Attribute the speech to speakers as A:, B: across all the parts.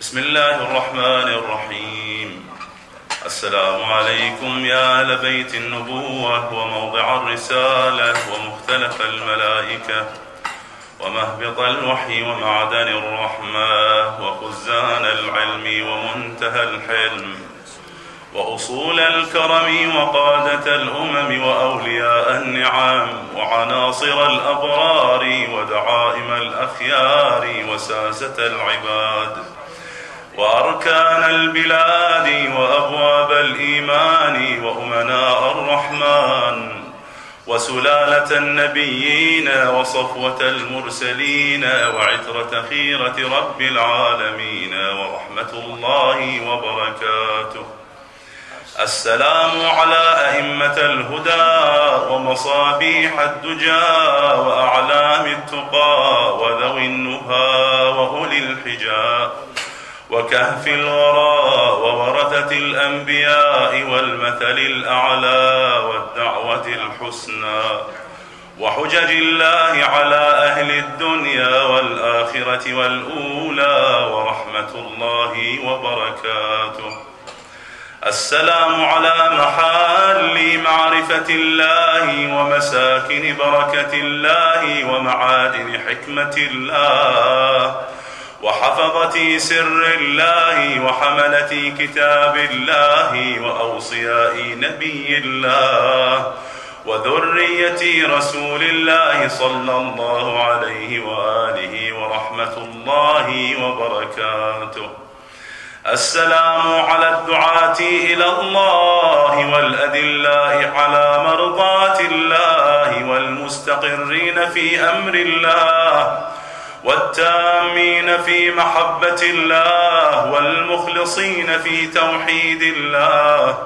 A: بسم الله الرحمن الرحيم السلام عليكم يا أهل بيت النبوة وموضع الرسالة ومختلف الملائكة ومهبط الوحي ومعدن الرحمة وخزان العلم ومنتهى الحلم وأصول الكرم وقادة الأمم وأولياء النعم وعناصر الأبرار ودعائم الأخيار وساسة العباد وأركان البلاد وأبواب الإيمان وأمناء الرحمن وسلالة النبيين وصفوة المرسلين وعترة خيرة رب العالمين ورحمة الله وبركاته. السلام على أئمة الهدى ومصابيح الدجى وأعلام التقى وذوي النهى وأولي الحجاب وكهف الورى وورثة الأنبياء والمثل الأعلى والدعوة الحسنى وحجج الله على أهل الدنيا والآخرة والأولى ورحمة الله وبركاته. السلام على محال معرفة الله ومساكن بركة الله ومعادن حكمة الله. وحفظة سر الله وحملة كتاب الله وأوصياء نبي الله وذرية رسول الله صلى الله عليه وآله ورحمة الله وبركاته. السلام على الدعاة إلى الله والأدلاء على مرضاة الله والمستقرين في أمر الله والتامين في محبة الله والمخلصين في توحيد الله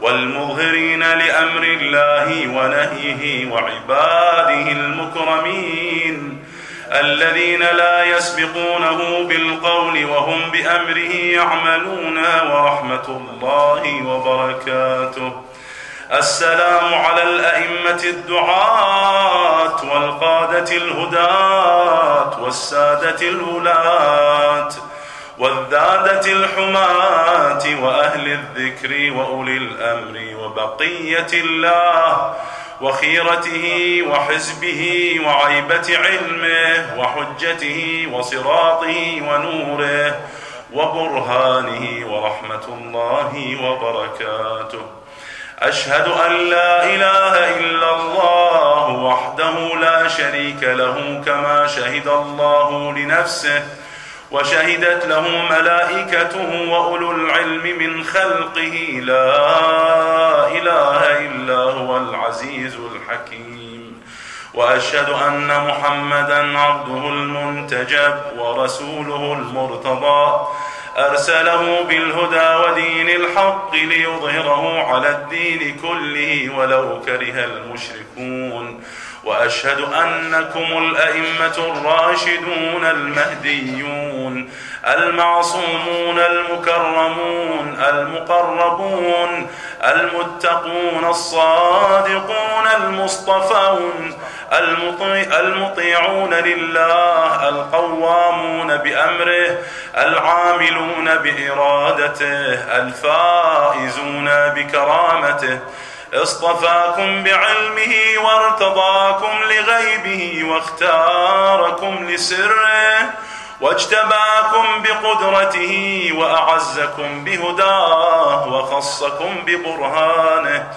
A: والمظهرين لأمر الله ونهيه وعباده المكرمين الذين لا يسبقونه بالقول وهم بأمره يعملون ورحمة الله وبركاته. السلام على الأئمة الدعاة والقادة الهداة والسادة الولاة والذادة الحماة وأهل الذكر وأولي الأمر وبقية الله وخيرته وحزبه وعيبة علمه وحجته وصراطه ونوره وبرهانه ورحمة الله وبركاته أشهد أن لا إله إلا الله وحده لا شريك له كما شهد الله لنفسه وشهدت له ملائكته وأولو العلم من خلقه. لا إله إلا هو العزيز الحكيم. وأشهد أن محمدا عبده المنتجب ورسوله المرتضى. أرسله بالهدى ودين الحق ليظهره على الدين كله ولو كره المشركون. وأشهد أنكم الأئمة الراشدون المهديون المعصومون المكرمون المقربون المتقون الصادقون المصطفون المطيع المطيعون لله القوامون بأمره العاملون بإرادته الفائزون بكرامته اصطفاكم بعلمه وارتضاكم لغيبه واختاركم لسره واجتباكم بقدرته وأعزكم بهداه وخصكم ببرهانه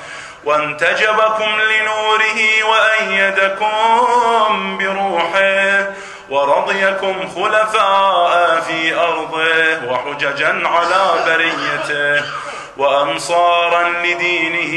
A: وانتجبكم لنوره وأيدكم بروحه ورضيكم خلفاء في أرضه وحججا على بريته وانصارا لدينه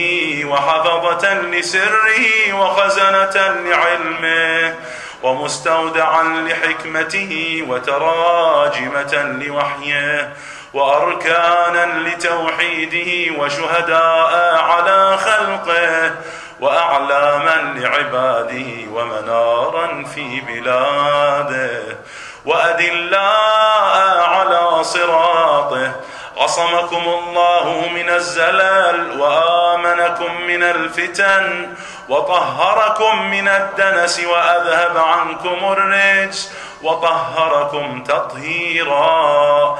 A: وحفظة لسره وخزنة لعلمه ومستودعا لحكمته وتراجمة لوحيه واركانا لتوحيده وشهداء على خلقه وأعلاما لعباده ومنارا في بلاده وأدلاء على صراطه عصمكم الله من الزلال وآمنكم من الفتن وطهركم من الدنس وأذهب عنكم الرجس وطهركم تطهيرا.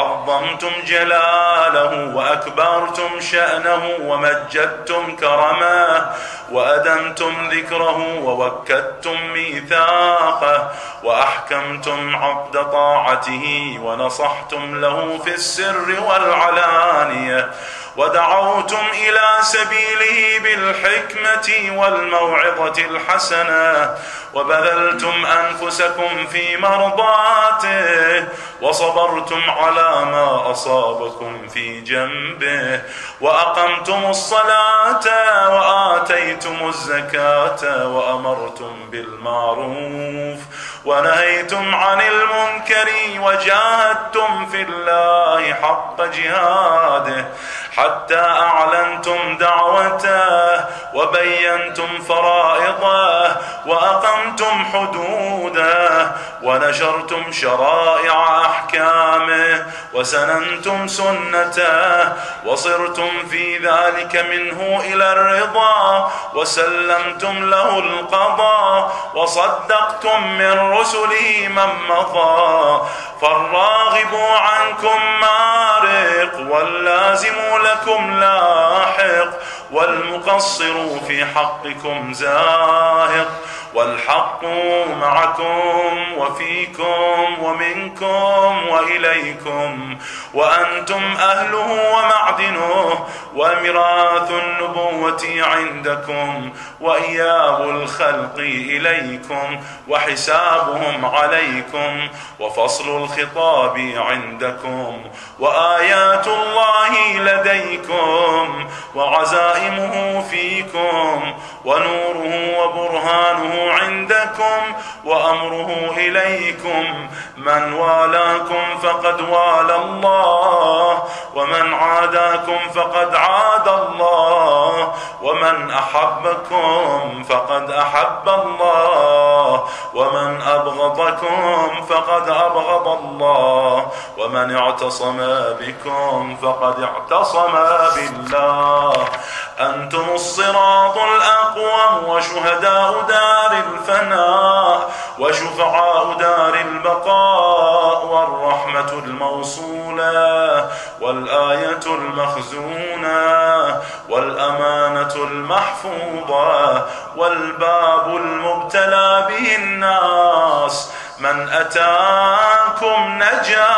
A: فعظمتم جلاله وأكبرتم شأنه ومجدتم كرماه وأدمتم ذكره ووكدتم ميثاقه وأحكمتم عقد طاعته ونصحتم له في السر والعلانية ودعوتم إلى سبيله بالحكمة والموعظة الحسنة وبذلتم أنفسكم في مرضاته وصبرتم على ما أصابكم في جنبه وأقمتم الصلاة وآتيتم الزكاة وأمرتم بالمعروف ونهيتم عن المنكر وجاهدتم في الله حق جهاده حتى أعلنتم دعوته وبينتم فرائضه وأقمتم حدوده ونشرتم شرائع أحكامه وسننتم سنته وصرتم في ذلك منه إلى الرضا وسلمتم له القضاء وصدقتم من رسله من مضى فالراغب عنكم مارق واللازم لكم لاحق والمقصر في حقكم زاهق. والحق معكم وفيكم ومنكم وإليكم وأنتم أهله ومعدنه وميراث النبوة عندكم وإياب الخلق إليكم وحسابهم عليكم وفصل الخطاب عندكم وآيات الله لديكم وعزائمه فيكم ونوره وبرهانه عندكم وأمره إليكم من والاكم فقد والى الله ومن عاداكم فقد عاد الله ومن أحبكم فقد أحب الله ومن أبغضكم فقد أبغض الله ومن اعتصم بكم فقد اعتصم بالله أنتم الصراط الأقوم وشهداء دار الفناء وشفعاء دار البقاء والرحمة الموصولة والآية المخزونة والأمانة المحفوظة والباب المبتلى به الناس من أتاكم نجا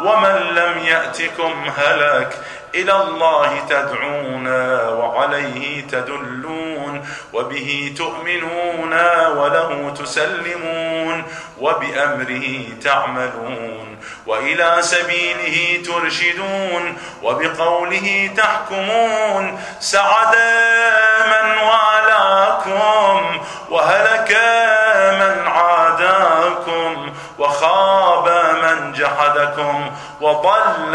A: ومن لم يأتكم هلك إلى الله تدعون وعليه تدلون وبه تؤمنون وله تسلمون وبأمره تعملون وإلى سبيله ترشدون وبقوله تحكمون سعد من والاكم وهلك من عاداكم وخاب من جحدكم وضل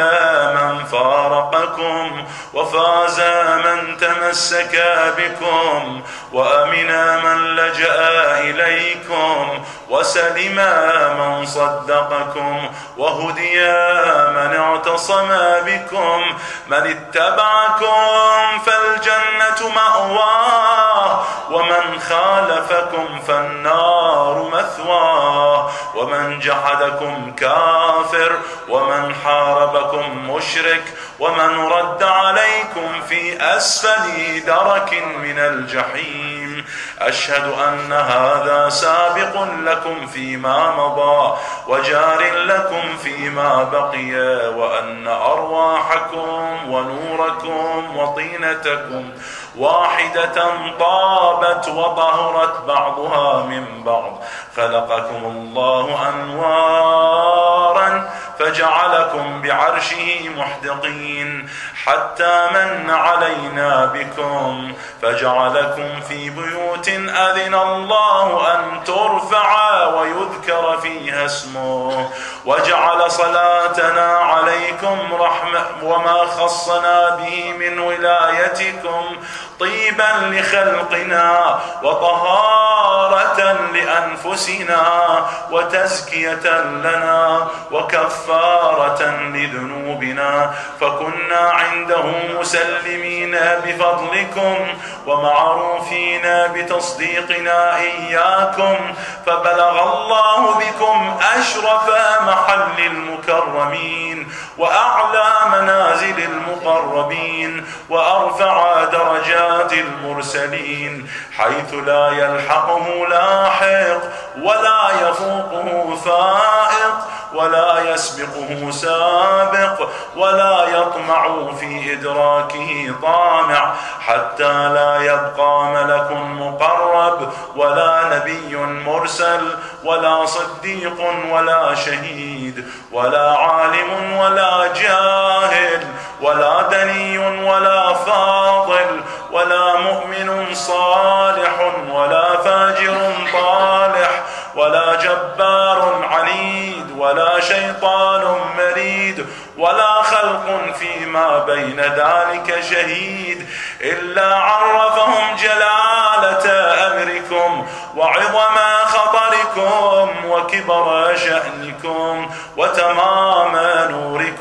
A: من فارقكم وفاز من تمسك بكم وأمن من لجأ إليكم وسلم من صدقكم وهدي من اعتصم بكم من اتبعكم فالجنة مأواه ومن خالفكم فالنار مثواه ومن جحدكم كافر ومن حاربكم مشرك ومن رد عليكم في أسفل درك من الجحيم. أشهد أن هذا سابق لكم فيما مضى وجار لكم فيما بقي وأن أرواحكم ونوركم وطينتكم واحدة طابت وطهرت بعضها من بعض. خلقكم الله أنوارا فجعلكم بعرشه محدقين. حتى من علينا بكم فجعلكم في بيوت أذن الله أن ترفع ويذكر فيها اسمه. وجعل صلاتنا عليكم رحمة وما خصنا به من ولايتكم. طيبا لخلقنا وطهارة لأنفسنا وتزكية لنا وكفارة لذنوبنا فكنا عنده مسلمين بفضلكم ومعروفين بتصديقنا إياكم فبلغ الله بكم أشرف محل المكرمين وأعلى منازل المقربين وأرفع درجات المرسلين حيث لا يلحقه لاحق ولا يفوقه فائق. ولا يسبقه سابق ولا يطمع في إدراكه طامع حتى لا يبقى ملك مقرب ولا نبي مرسل ولا صديق ولا شهيد ولا عالم ولا جاهل ولا دني ولا فاضل ولا مؤمن صالح ولا فاجر طالح ولا جبار شيطان مريد ولا خلق فيما بين ذلك شهيد إلا عرفهم جلالة أمركم وعظم خطركم وكبر شأنكم وتمام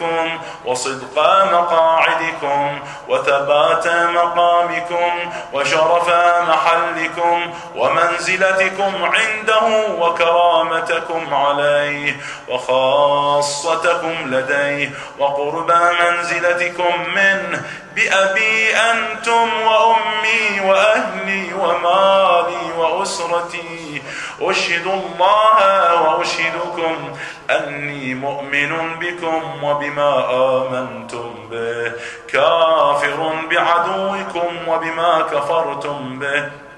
A: نوركم وصدق مقاعدكم وثبات مقامكم وشرف محلكم ومنزلتكم عنده وكرامتكم عليه وخاصتكم لديه وقرب منزلتكم منه. بأبي أنتم وأمي وأهلي ومالي وأسرتي أشهد الله وأشهدكم أني مؤمن بكم وبما آمنتم به كافر بعدوكم وبما كفرتم به.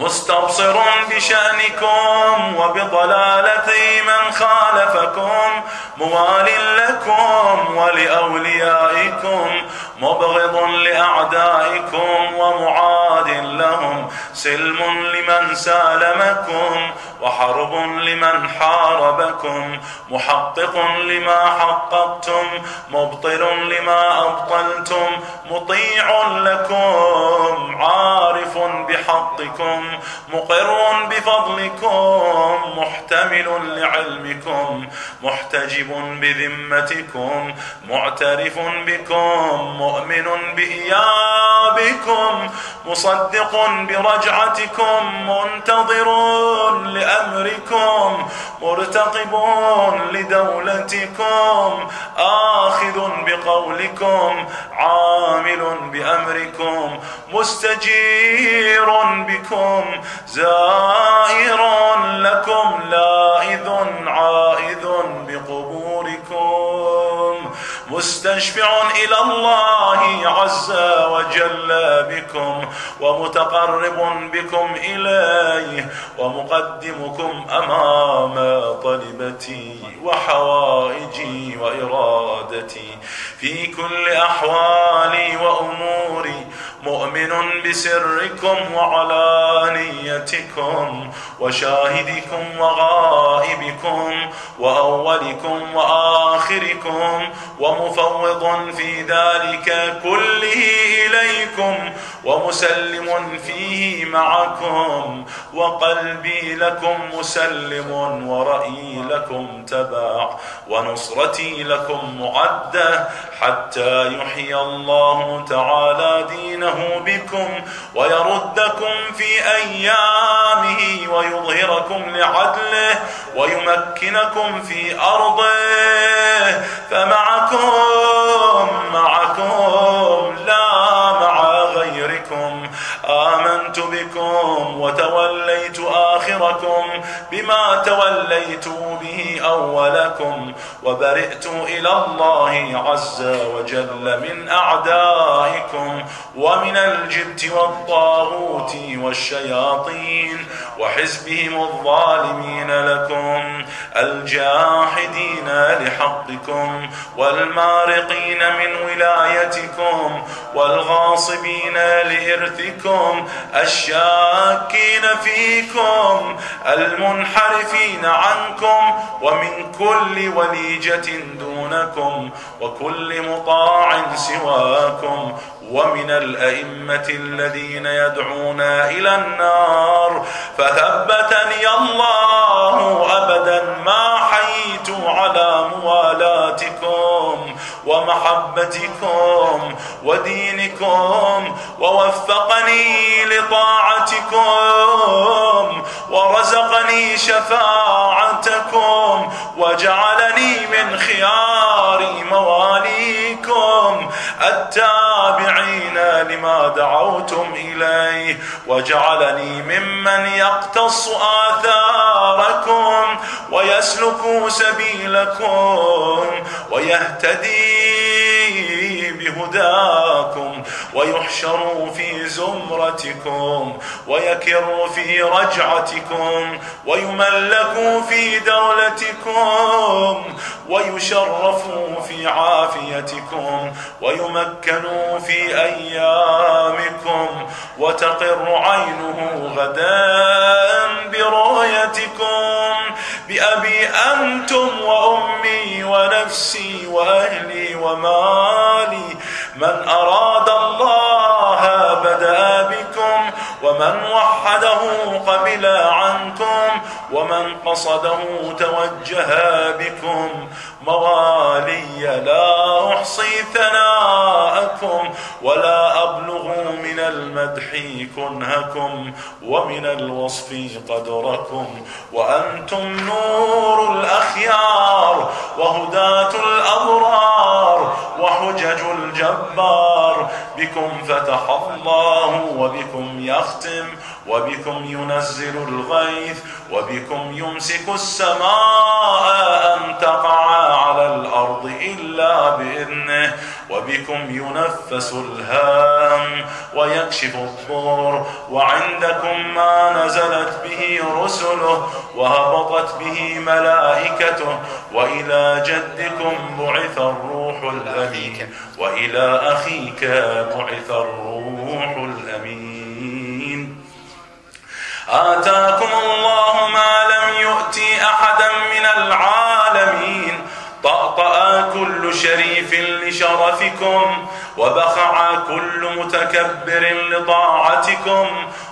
A: مستبصر بشأنكم وبضلالة من خالفكم موال لكم ولأوليائكم مبغض لأعدائكم ومعاد لهم سلم لمن سالمكم وحرب لمن حاربكم محقق لما حققتم مبطل لما أبطلتم مطيع لكم عارف بحقكم مقر بفضلكم محتمل لعلمكم محتجب بذمتكم معترف بكم مؤمن بإيابكم مصدق برجعتكم منتظر لأمركم مرتقب لدولتكم آخذ بقولكم عامل بأمركم مستجير بكم. زائر لكم لائذ عائذ بقبوركم. مستشفع إلى الله عز وجل بكم ومتقرب بكم إليه ومقدمكم أمام طلبتي وحوائجي وإرادتي. في كل أحوالي وأموري مؤمن بسركم وعلانيتكم وشاهدكم وغائبكم وأولكم وآخركم ومفوض في ذلك كله إليكم ومسلم فيه معكم وقلبي لكم مسلم ورأيي لكم تبع ونصرتي لكم معدة حتى يحيي الله تعالى دينه بكم ويردكم في أيامه ويظهركم لعدله ويمكنكم في أرضه فمعكم معكم لا مع غيركم. آمنت بكم وتوليت آخركم بما توليت به أولكم وبرئت إلى الله عز وجل من أعدائكم ومن الجبت والطاغوت والشياطين وحزبهم الظالمين لكم الجاحدين لحكم بحقكم والمارقين من ولايتكم والغاصبين لإرثكم الشاكين فيكم المنحرفين عنكم ومن كل وليجة دونكم وكل مطاع سواكم ومن الأئمة الذين يدعون إلى النار فثبتني الله أبدا ما حييت على موالاتكم ومحبتكم ودينكم ووفقني لطاعتكم ورزقني شفاعتكم وجعلني من خيار مواليكم. التابعين لما دعوتم إليه. وجعلني ممن يقتص آثاركم ويسلك سبيلكم ويهتدي بهداكم. ويحشر في زمرتكم ويكر في رجعتكم ويملك في دولتكم ويشرف في عافيتكم ويمكن في أيامكم وتقر عينه غدا برؤيتكم بأبي أنتم وأمي ونفسي وأهلي ومالي من أراد الله ومن وحده قبل ومن قصده توجه بكم. موالي لا أحصي ثناءكم ولا أبلغ من المدح كنهكم ومن الوصف قدركم. وأنتم نور الأخيار وهداة الأبرار وحجج الجبار. بكم فتح الله وبكم يختم وبكم ينزل الغيث وبكم يمسك السماء أن تقع على الأرض إلا بإذنه وبكم ينفس الهام ويكشف الضر وعندكم ما نزلت به رسله وهبطت به ملائكته وإلى جدكم بعث الروح الأمين وإلى أخيك بعث الروح الأمين آتاكم الله ما لم يؤتي أحدا من العالمين. طأطأ كل شريف لشرفكم وبخع كل متكبر لطاعتكم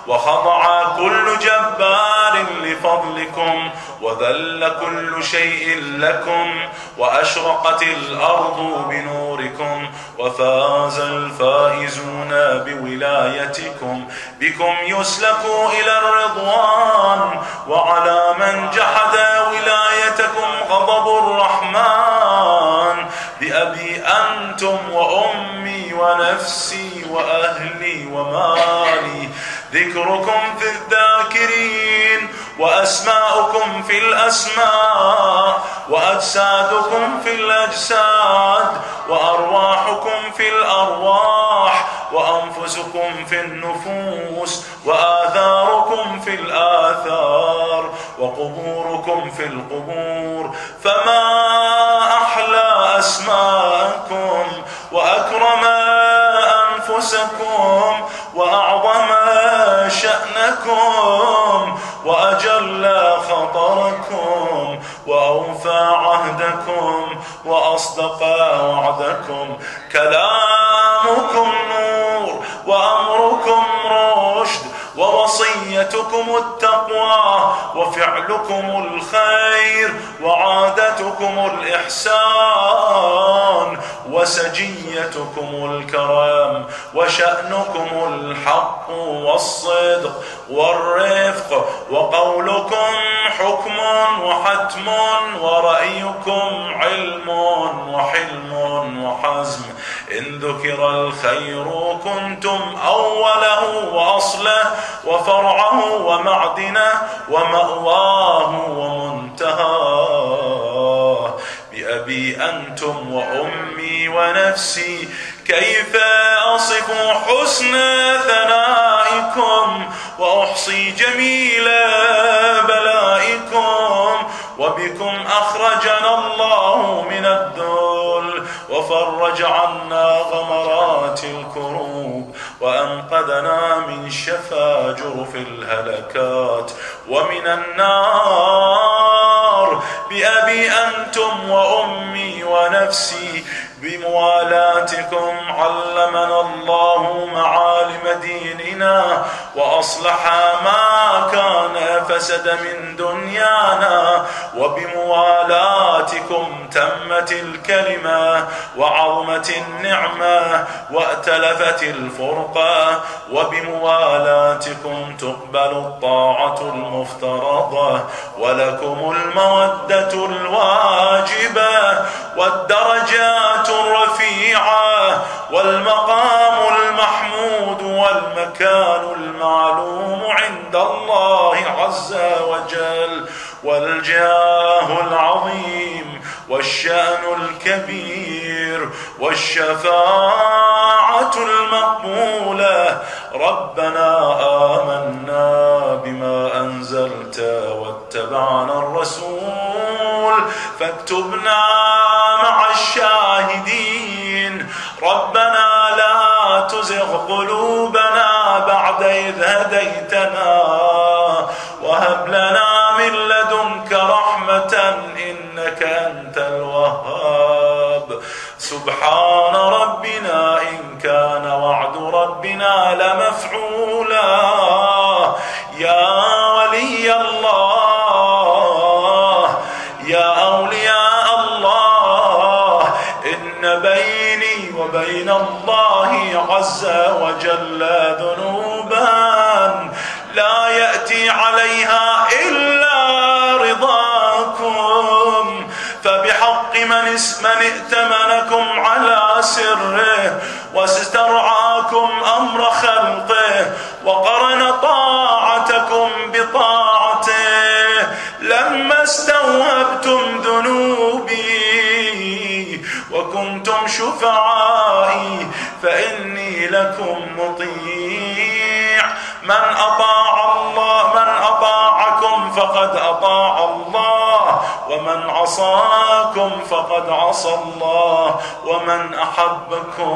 A: وخضع كل جبار لفضلكم وذل كل شيء لكم وأشرقت الأرض بنوركم وفاز الفائزون بولايتكم. بكم يسلك إلى الرضوان وعلى من جحد ولايتكم غضب الرحمن ونفسي وأهلي ومالي. ذكركم في الذاكرين وأسماؤكم في الأسماء وأجسادكم في الأجساد وأرواحكم في الأرواح وأنفسكم في النفوس وآثاركم في الآثار وقبوركم في القبور. فما أحلى أسماءكم وأكرم أنفسكم وأعظم شأنكم وأجل خطركم وأوفى عهدكم وأصدق وعدكم. كلامكم نور وأمركم رشد ووصيتكم التقوى وفعلكم الخير وعادتكم الإحسان. وسجيتكم الكرم وشأنكم الحق والصدق والرفق وقولكم حكم وحتم ورأيكم علم وحلم وحزم إن ذكر الخير كنتم أوله وأصله وفرعه ومعدنه ومأواه ومنتهاه بأبي أنتم وأمي ونفسي كيف أصف حسن ثنائكم؟ وأحصي جميل بلائكم. وبكم أخرجنا الله من الذل وفرج عنا غمرات الكروب وأنقذنا من شفاجر في الهلكات. ومن النار بأبي أنتم وأمي ونفسي بموالاتكم علمنا الله معالم ديننا وأصلح ما كان فسد من دنيانا وبموالاتكم تمت الكلمة وعظمت النعمة وأتلفت الفرقة وبموالاتكم تقبل الطاعة المفترضة ولكم المودة الواجبة والدرجات الرفيعة والمقام المحمود والمكان المعلوم عند الله عز وجل والجاه العظيم والشأن الكبير والشفاعة المقبولة ربنا آمنا بما أنزلت واتبعنا الرسول فاكتبنا مع الشاهدين. ربنا لا تزغ قلوبنا بعد إذ هديتنا. وهب لنا من لدنك رحمة إنك أنت الوهاب. سبحان ربنا إن كان وعد ربنا لمفعولا عز وجل ذنوبا لا يأتي عليها إلا رضاكم. فبحق من من ائتمنكم على سره واسترعاكم أمر خلقه وقرن طاعتكم بطاعته. لما استوهبتم ذنوبي وكنتم فإني لكم مطيع. من أطاع الله من أطاعكم فقد أطاع الله. ومن عصاكم فقد عصى الله. ومن أحبكم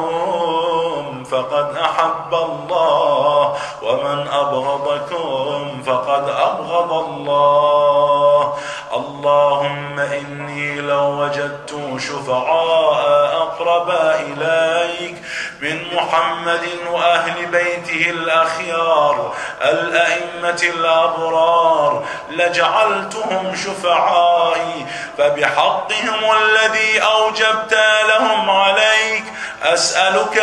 A: فقد أحب الله. ومن أبغضكم فقد أبغض الله. اللهم إني لو وجدت شفعاء أقرب إليك. من محمد وأهل بيته الأخيار الأئمة الأبرار لجعلتهم شفعائي فبحقهم الذي أوجبت لهم عليك أسألك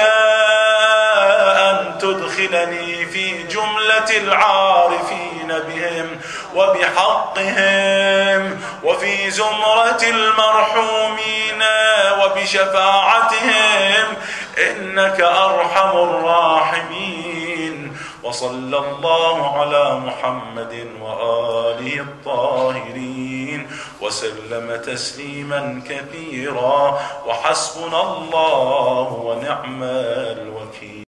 A: أن تدخلني في جملة العارفين بهم وبحقهم وفي زمرة المرحومين وبشفاعتهم إنك أرحم الراحمين. وصلى الله على محمد وآله الطاهرين. وسلم تسليما كثيرا. وحسبنا الله ونعم الوكيل.